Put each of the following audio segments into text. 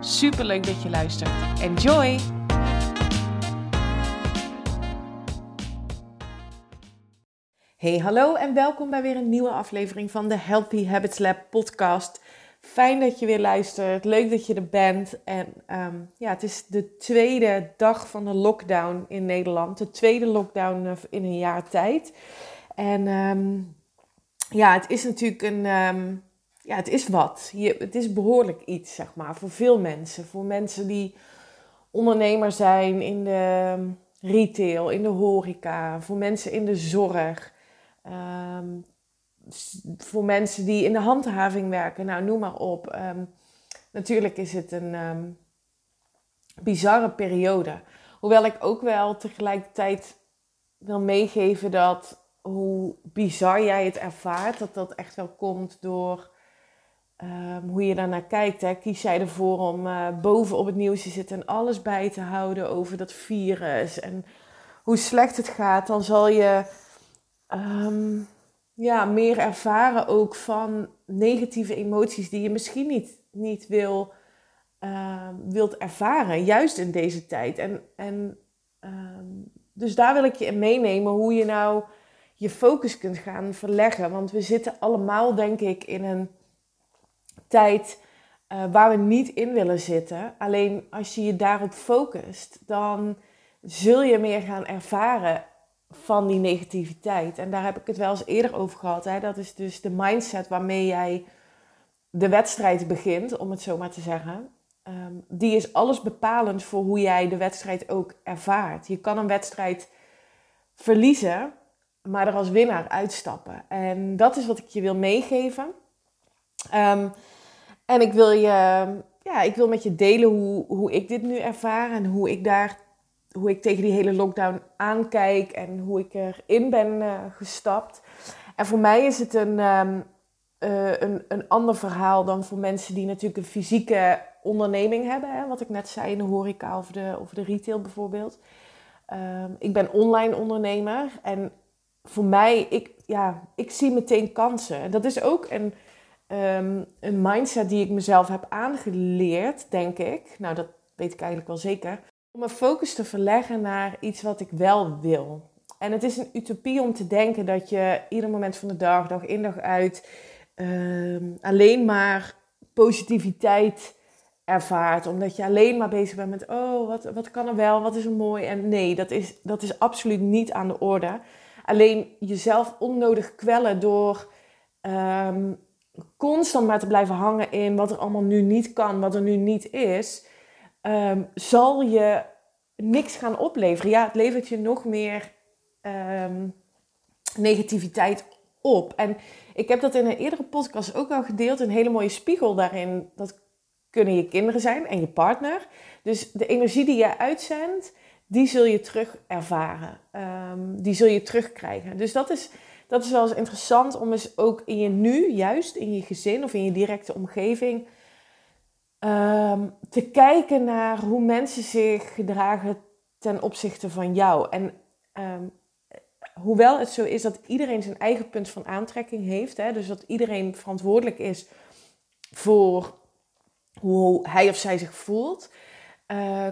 Super leuk dat je luistert. Enjoy! Hey, hallo en welkom bij weer een nieuwe aflevering van de Healthy Habits Lab podcast. Fijn dat je weer luistert. Leuk dat je er bent. En ehm, ja, het is de tweede dag van de lockdown in Nederland. De tweede lockdown eh, in een jaar tijd. En ehm, ja, het is natuurlijk een. Ehm, ja, het is wat. Je, het is behoorlijk iets, zeg maar, voor veel mensen. Voor mensen die ondernemer zijn in de retail, in de horeca, voor mensen in de zorg. Um, voor mensen die in de handhaving werken, nou noem maar op. Um, natuurlijk is het een bizarre periode. Hoewel ik ook wel tegelijkertijd wil meegeven dat hoe bizar jij het ervaart, dat dat echt wel komt door um, hoe je daarnaar kijkt. Hè. Kies jij ervoor om uh, boven op het nieuws te zitten en alles bij te houden over dat virus en hoe slecht het gaat, dan zal je ja, meer ervaren ook van negatieve emoties die je misschien niet, niet wil, uh, wilt ervaren, juist in deze tijd. En, en dus daar wil ik je in meenemen hoe je nou je focus kunt gaan verleggen. Want we zitten allemaal, denk ik, in een tijd uh, waar we niet in willen zitten. Alleen als je je daarop focust, dan zul je meer gaan ervaren van die negativiteit. En daar heb ik het wel eens eerder over gehad. Hè? Dat is dus de mindset waarmee jij de wedstrijd begint, om het zo maar te zeggen. Um, die is alles bepalend voor hoe jij de wedstrijd ook ervaart. Je kan een wedstrijd verliezen, maar er als winnaar uitstappen. En dat is wat ik je wil meegeven. Um, en ik wil, je, ja, ik wil met je delen hoe, hoe ik dit nu ervaar en hoe ik daar hoe ik tegen die hele lockdown aankijk en hoe ik erin ben uh, gestapt. En voor mij is het een, um, uh, een, een ander verhaal dan voor mensen die natuurlijk een fysieke onderneming hebben. Hè, wat ik net zei in de horeca of de, of de retail bijvoorbeeld. Um, ik ben online ondernemer en voor mij, ik, ja, ik zie meteen kansen. En dat is ook een, um, een mindset die ik mezelf heb aangeleerd, denk ik. Nou, dat weet ik eigenlijk wel zeker om mijn focus te verleggen naar iets wat ik wel wil. En het is een utopie om te denken dat je ieder moment van de dag, dag in dag uit, uh, alleen maar positiviteit ervaart. Omdat je alleen maar bezig bent met, oh, wat, wat kan er wel, wat is er mooi. En nee, dat is, dat is absoluut niet aan de orde. Alleen jezelf onnodig kwellen door um, constant maar te blijven hangen in wat er allemaal nu niet kan, wat er nu niet is um, zal je niks gaan opleveren. Ja, het levert je nog meer um, negativiteit op. En ik heb dat in een eerdere podcast ook al gedeeld. Een hele mooie spiegel daarin. Dat kunnen je kinderen zijn en je partner. Dus de energie die je uitzendt, die zul je terug ervaren. Um, die zul je terugkrijgen. Dus dat is, dat is wel eens interessant om eens ook in je nu, juist in je gezin of in je directe omgeving um, te kijken naar hoe mensen zich gedragen ten opzichte van jou. En um, hoewel het zo is dat iedereen zijn eigen punt van aantrekking heeft, hè, dus dat iedereen verantwoordelijk is voor hoe hij of zij zich voelt, uh,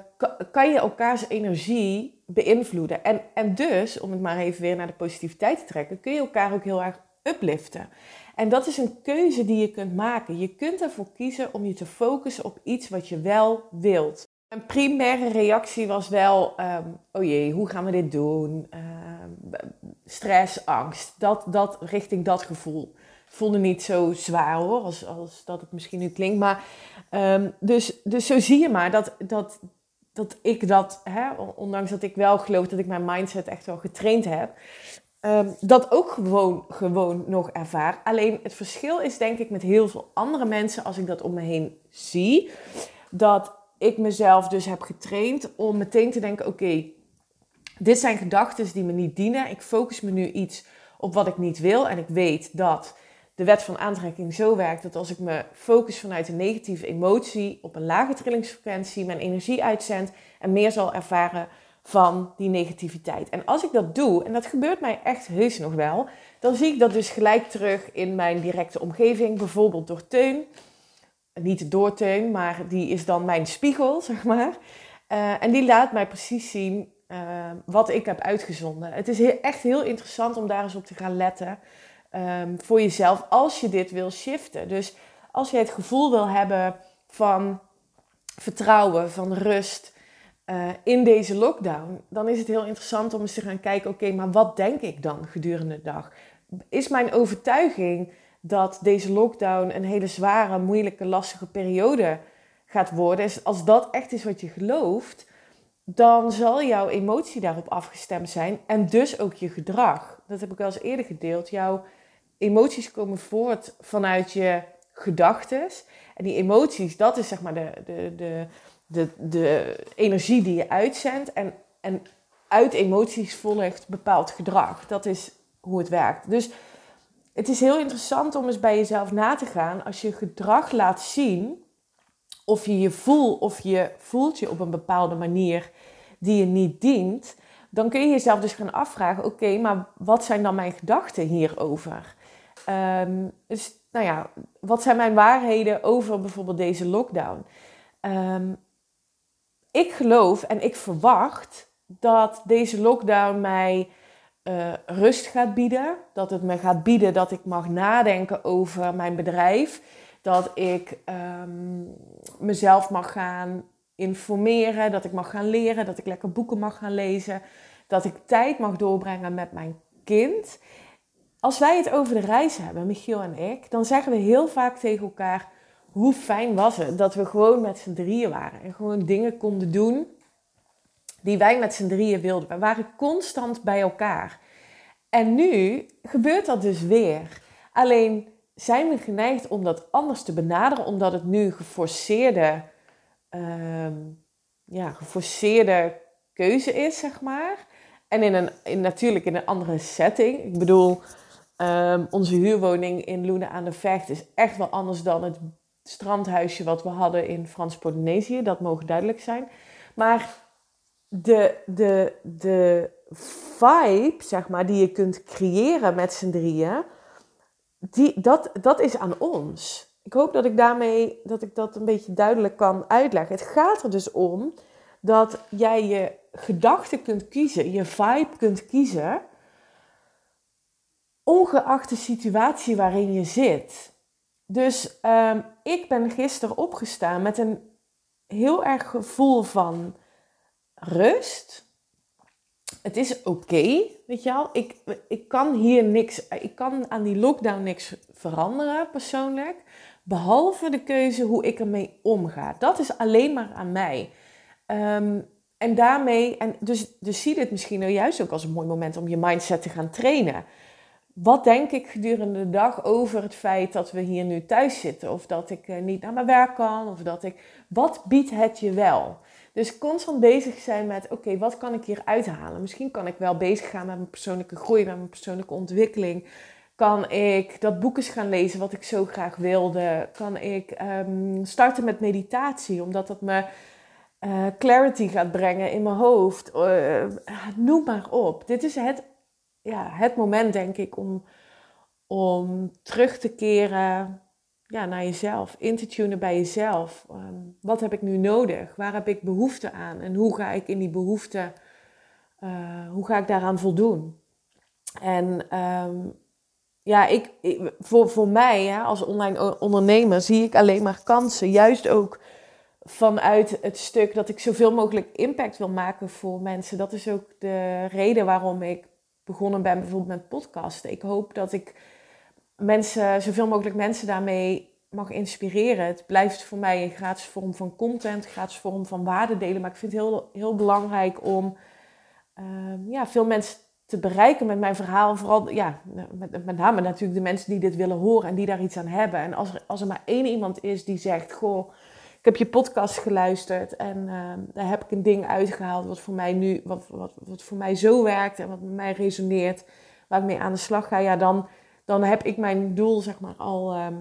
kan je elkaars energie beïnvloeden. En, en dus, om het maar even weer naar de positiviteit te trekken, kun je elkaar ook heel erg upliften. En dat is een keuze die je kunt maken. Je kunt ervoor kiezen om je te focussen op iets wat je wel wilt. Een primaire reactie was wel, um, oh jee, hoe gaan we dit doen? Uh, stress, angst, dat, dat, richting dat gevoel. Voelde niet zo zwaar hoor, als, als dat het misschien nu klinkt. Maar um, dus, dus zo zie je maar dat, dat, dat ik dat, hè, ondanks dat ik wel geloof dat ik mijn mindset echt wel getraind heb, um, dat ook gewoon, gewoon nog ervaar. Alleen het verschil is denk ik met heel veel andere mensen, als ik dat om me heen zie, dat ik mezelf dus heb getraind om meteen te denken: oké, dit zijn gedachten die me niet dienen. Ik focus me nu iets op wat ik niet wil. En ik weet dat de wet van aantrekking zo werkt dat als ik me focus vanuit een negatieve emotie op een lage trillingsfrequentie, mijn energie uitzend en meer zal ervaren van die negativiteit. En als ik dat doe, en dat gebeurt mij echt heus nog wel, dan zie ik dat dus gelijk terug in mijn directe omgeving, bijvoorbeeld door Teun. Niet door Teun, maar die is dan mijn spiegel, zeg maar. Uh, en die laat mij precies zien uh, wat ik heb uitgezonden. Het is echt heel interessant om daar eens op te gaan letten um, voor jezelf als je dit wil shiften. Dus als je het gevoel wil hebben van vertrouwen, van rust uh, in deze lockdown, dan is het heel interessant om eens te gaan kijken: oké, maar wat denk ik dan gedurende de dag? Is mijn overtuiging dat deze lockdown een hele zware, moeilijke, lastige periode gaat worden? Als dat echt is wat je gelooft, dan zal jouw emotie daarop afgestemd zijn en dus ook je gedrag. Dat heb ik al eens eerder gedeeld. Jouw emoties komen voort vanuit je gedachten. En die emoties, dat is zeg maar de, de, de, de, de energie die je uitzendt. En, en uit emoties volgt bepaald gedrag. Dat is hoe het werkt. Dus het is heel interessant om eens bij jezelf na te gaan. Als je gedrag laat zien, of je je voelt, of je voelt je op een bepaalde manier die je niet dient, dan kun je jezelf dus gaan afvragen: oké, maar wat zijn dan mijn gedachten hierover? Um, dus nou ja, wat zijn mijn waarheden over bijvoorbeeld deze lockdown? Um, ik geloof en ik verwacht dat deze lockdown mij uh, rust gaat bieden. Dat het me gaat bieden dat ik mag nadenken over mijn bedrijf. Dat ik um, mezelf mag gaan informeren. Dat ik mag gaan leren. Dat ik lekker boeken mag gaan lezen. Dat ik tijd mag doorbrengen met mijn kind. Als wij het over de reis hebben, Michiel en ik, dan zeggen we heel vaak tegen elkaar: hoe fijn was het dat we gewoon met z'n drieën waren en gewoon dingen konden doen die wij met z'n drieën wilden. We waren constant bij elkaar. En nu gebeurt dat dus weer. Alleen zijn we geneigd om dat anders te benaderen, omdat het nu geforceerde, uh, ja, geforceerde keuze is, zeg maar. En in een, in, natuurlijk in een andere setting. Ik bedoel, um, onze huurwoning in Loenen aan de Vecht is echt wel anders dan het strandhuisje wat we hadden in Frans-Polynesië. Dat mogen duidelijk zijn. Maar de, de, de vibe, zeg maar, die je kunt creëren met z'n drieën, die, dat, dat is aan ons. Ik hoop dat ik daarmee dat ik dat een beetje duidelijk kan uitleggen. Het gaat er dus om dat jij je gedachten kunt kiezen, je vibe kunt kiezen, ongeacht de situatie waarin je zit. Dus um, ik ben gisteren opgestaan met een heel erg gevoel van rust. Het is oké, weet je wel. Ik, ik kan hier niks, ik kan aan die lockdown niks veranderen persoonlijk. Behalve de keuze hoe ik ermee omga. Dat is alleen maar aan mij. Um, en daarmee, en dus, dus zie dit misschien nou juist ook als een mooi moment om je mindset te gaan trainen wat denk ik gedurende de dag over het feit dat we hier nu thuis zitten? Of dat ik eh, niet naar mijn werk kan? Of dat ik. Wat biedt het je wel? Dus constant bezig zijn met: oké, wat kan ik hier uithalen? Misschien kan ik wel bezig gaan met mijn persoonlijke groei, met mijn persoonlijke ontwikkeling. Kan ik dat boek eens gaan lezen wat ik zo graag wilde? Kan ik um, starten met meditatie, omdat dat me uh, clarity gaat brengen in mijn hoofd? Uh, noem maar op. Dit is het ja, het moment, denk ik, om, om terug te keren ja, naar jezelf. In te tunen bij jezelf. Ehm, wat heb ik nu nodig? Waar heb ik behoefte aan? En hoe ga ik in die behoefte, uh, hoe ga ik daaraan voldoen? En um, ja, ik, voor, voor mij als online ondernemer zie ik alleen maar kansen. Juist ook vanuit het stuk dat ik zoveel mogelijk impact wil maken voor mensen. Dat is ook de reden waarom ik begonnen ben bijvoorbeeld met podcasten. Ik hoop dat ik mensen, zoveel mogelijk mensen daarmee mag inspireren. Het blijft voor mij een gratis vorm van content, gratis vorm van waarde delen. Maar ik vind het heel, heel belangrijk om uh, ja, veel mensen te bereiken met mijn verhaal. Vooral, ja, met, met name natuurlijk de mensen die dit willen horen en die daar iets aan hebben. En als er, als er maar één iemand is die zegt, goh, heb je podcast geluisterd en ehm, daar heb ik een ding uitgehaald wat voor mij nu, wat, wat, wat voor mij zo werkt en wat met mij resoneert, waar ik mee aan de slag ga, ja, dan, dan heb ik mijn doel zeg maar al, ehm,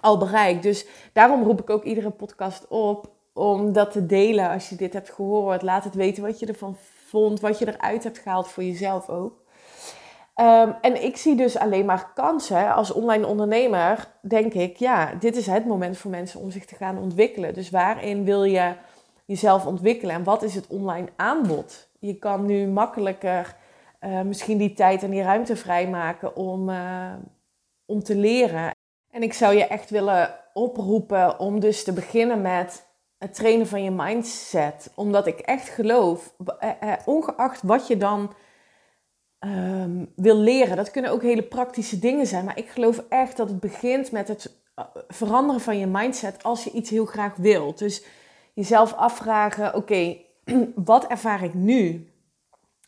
al bereikt. Dus daarom roep ik ook iedere podcast op om dat te delen als je dit hebt gehoord. Laat het weten wat je ervan vond, wat je eruit hebt gehaald voor jezelf ook. Ehm, en ik zie dus alleen maar kansen. Als online ondernemer denk ik, ja, dit is het moment voor mensen om zich te gaan ontwikkelen. Dus waarin wil je jezelf ontwikkelen en wat is het online aanbod? Je kan nu makkelijker uh, misschien die tijd en die ruimte vrijmaken om, uh, om te leren. En ik zou je echt willen oproepen om dus te beginnen met het trainen van je mindset. Omdat ik echt geloof, uh, ongeacht wat je dan Ehm, wil leren. Dat kunnen ook hele praktische dingen zijn. Maar ik geloof echt dat het begint met het eh, veranderen van je mindset als je iets heel graag wilt. Dus jezelf afvragen: oké, wat ervaar ik nu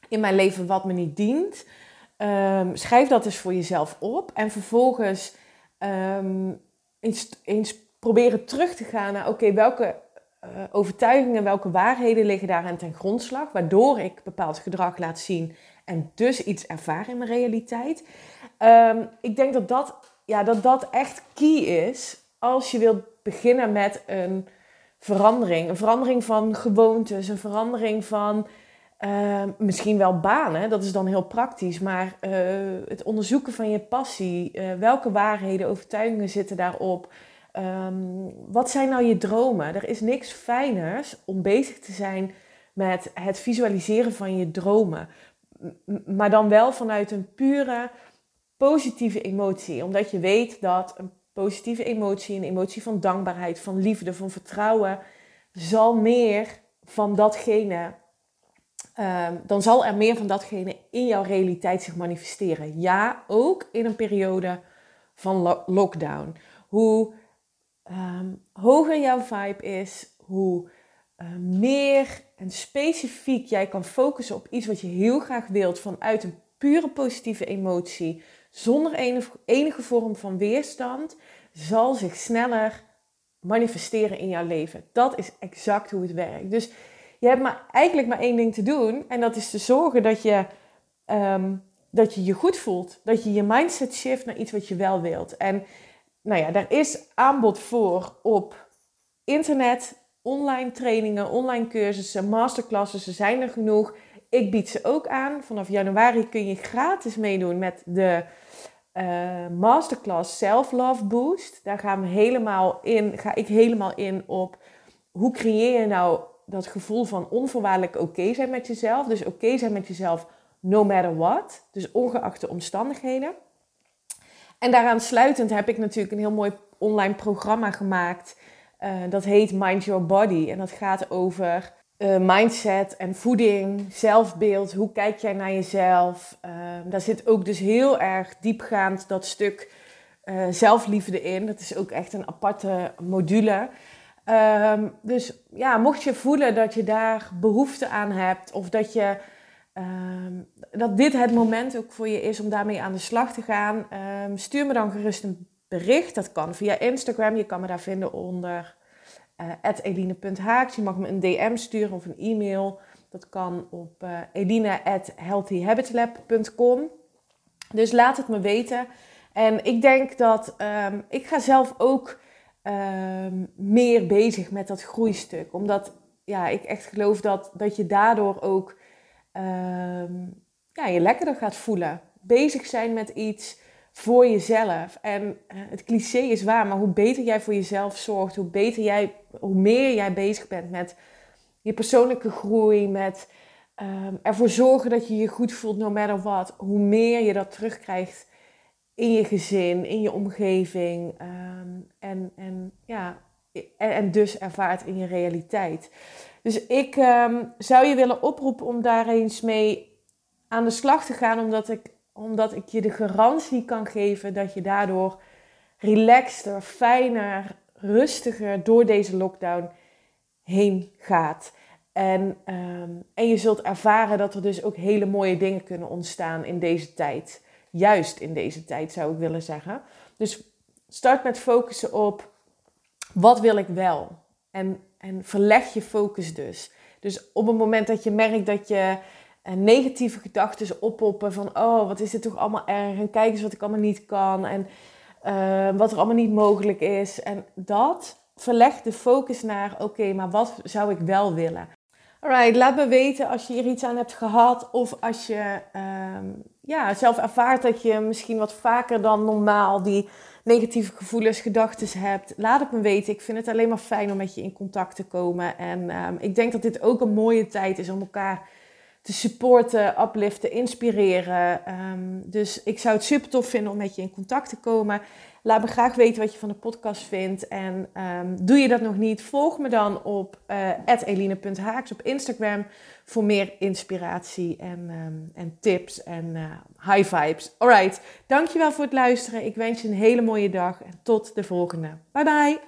in mijn leven wat me niet dient? Um, schrijf dat eens voor jezelf op. En vervolgens um, eens, proberen terug te gaan naar: oké, welke uh, overtuigingen, welke waarheden liggen daar aan ten grondslag, waardoor ik bepaald gedrag laat zien en dus iets ervaren in mijn realiteit. Ehm, ik denk dat dat, ja, dat dat echt key is als je wilt beginnen met een verandering. Een verandering van gewoontes, een verandering van ehm, misschien wel banen. Dat is dan heel praktisch, maar uh, het onderzoeken van je passie. Uh, welke waarheden, overtuigingen zitten daarop? Um, wat zijn nou je dromen? Er is niks fijners om bezig te zijn met het visualiseren van je dromen maar dan wel vanuit een pure positieve emotie. Omdat je weet dat een positieve emotie, een emotie van dankbaarheid, van liefde, van vertrouwen, zal meer van datgene, uh, dan zal er meer van datgene in jouw realiteit zich manifesteren. Ja, ook in een periode van lockdown. Hoe um, hoger jouw vibe is, hoe uh, meer en specifiek jij kan focussen op iets wat je heel graag wilt vanuit een pure positieve emotie, zonder enige, vorm van weerstand, zal zich sneller manifesteren in jouw leven. Dat is exact hoe het werkt. Dus je hebt maar, eigenlijk maar één ding te doen en dat is te zorgen dat je, um, dat je je goed voelt. Dat je je mindset shift naar iets wat je wel wilt. En nou ja, daar is aanbod voor op internet, online trainingen, online cursussen, masterclasses, er zijn er genoeg. Ik bied ze ook aan. Vanaf januari kun je gratis meedoen met de uh, masterclass Self Love Boost. Daar gaan we helemaal in, ga ik helemaal in op hoe creëer je nou dat gevoel van onvoorwaardelijk oké zijn met jezelf. Dus oké zijn met jezelf no matter what. Dus ongeacht de omstandigheden. En daaraan sluitend heb ik natuurlijk een heel mooi online programma gemaakt uh, dat heet Mind Your Body. En dat gaat over uh, mindset en voeding, zelfbeeld. Hoe kijk jij naar jezelf? Uh, daar zit ook dus heel erg diepgaand dat stuk zelfliefde in. Dat is ook echt een aparte module. Um, dus ja, mocht je voelen dat je daar behoefte aan hebt of dat je um, dat dit het moment ook voor je is om daarmee aan de slag te gaan, stuur me dan gerust een bericht. Dat kan via Instagram. Je kan me daar vinden onder uh, eline.haaks. Je mag me een DM sturen of een e-mail. Dat kan op uh. Dus laat het me weten. En ik denk dat um, ik ga zelf ook um, meer bezig met dat groeistuk. Omdat ja, ik echt geloof dat, dat je daardoor ook um, ja, je lekkerder gaat voelen. Bezig zijn met iets voor jezelf. En uh, het cliché is waar, maar hoe beter jij voor jezelf zorgt, hoe beter jij, hoe meer jij bezig bent met je persoonlijke groei, met um, ervoor zorgen dat je je goed voelt, no matter what, hoe meer je dat terugkrijgt in je gezin, in je omgeving um, en, en, ja, en, en, dus ervaart in je realiteit. Dus ik um, zou je willen oproepen om daar eens mee aan de slag te gaan, omdat ik omdat ik je de garantie kan geven dat je daardoor relaxter, fijner, rustiger door deze lockdown heen gaat. En, um, en je zult ervaren dat er dus ook hele mooie dingen kunnen ontstaan in deze tijd. Juist in deze tijd zou ik willen zeggen. Dus start met focussen op wat wil ik wel? En, en verleg je focus dus. Dus op het moment dat je merkt dat je negatieve gedachten oppoppen van oh, wat is dit toch allemaal erg en kijk eens wat ik allemaal niet kan en uh, wat er allemaal niet mogelijk is. En dat verleg de focus naar oké, maar wat zou ik wel willen? Alright, laat me weten als je hier iets aan hebt gehad of als je um, ja, zelf ervaart dat je misschien wat vaker dan normaal die negatieve gevoelens, gedachten hebt. Laat het me weten. Ik vind het alleen maar fijn om met je in contact te komen. En um, ik denk dat dit ook een mooie tijd is om elkaar te supporten, upliften, inspireren. Um, dus ik zou het super tof vinden om met je in contact te komen. Laat me graag weten wat je van de podcast vindt. En um, doe je dat nog niet, volg me dan op uh, eline.haaks op Instagram voor meer inspiratie en, um, en tips en uh, high vibes. Alright, dankjewel voor het luisteren. Ik wens je een hele mooie dag en tot de volgende. Bye bye!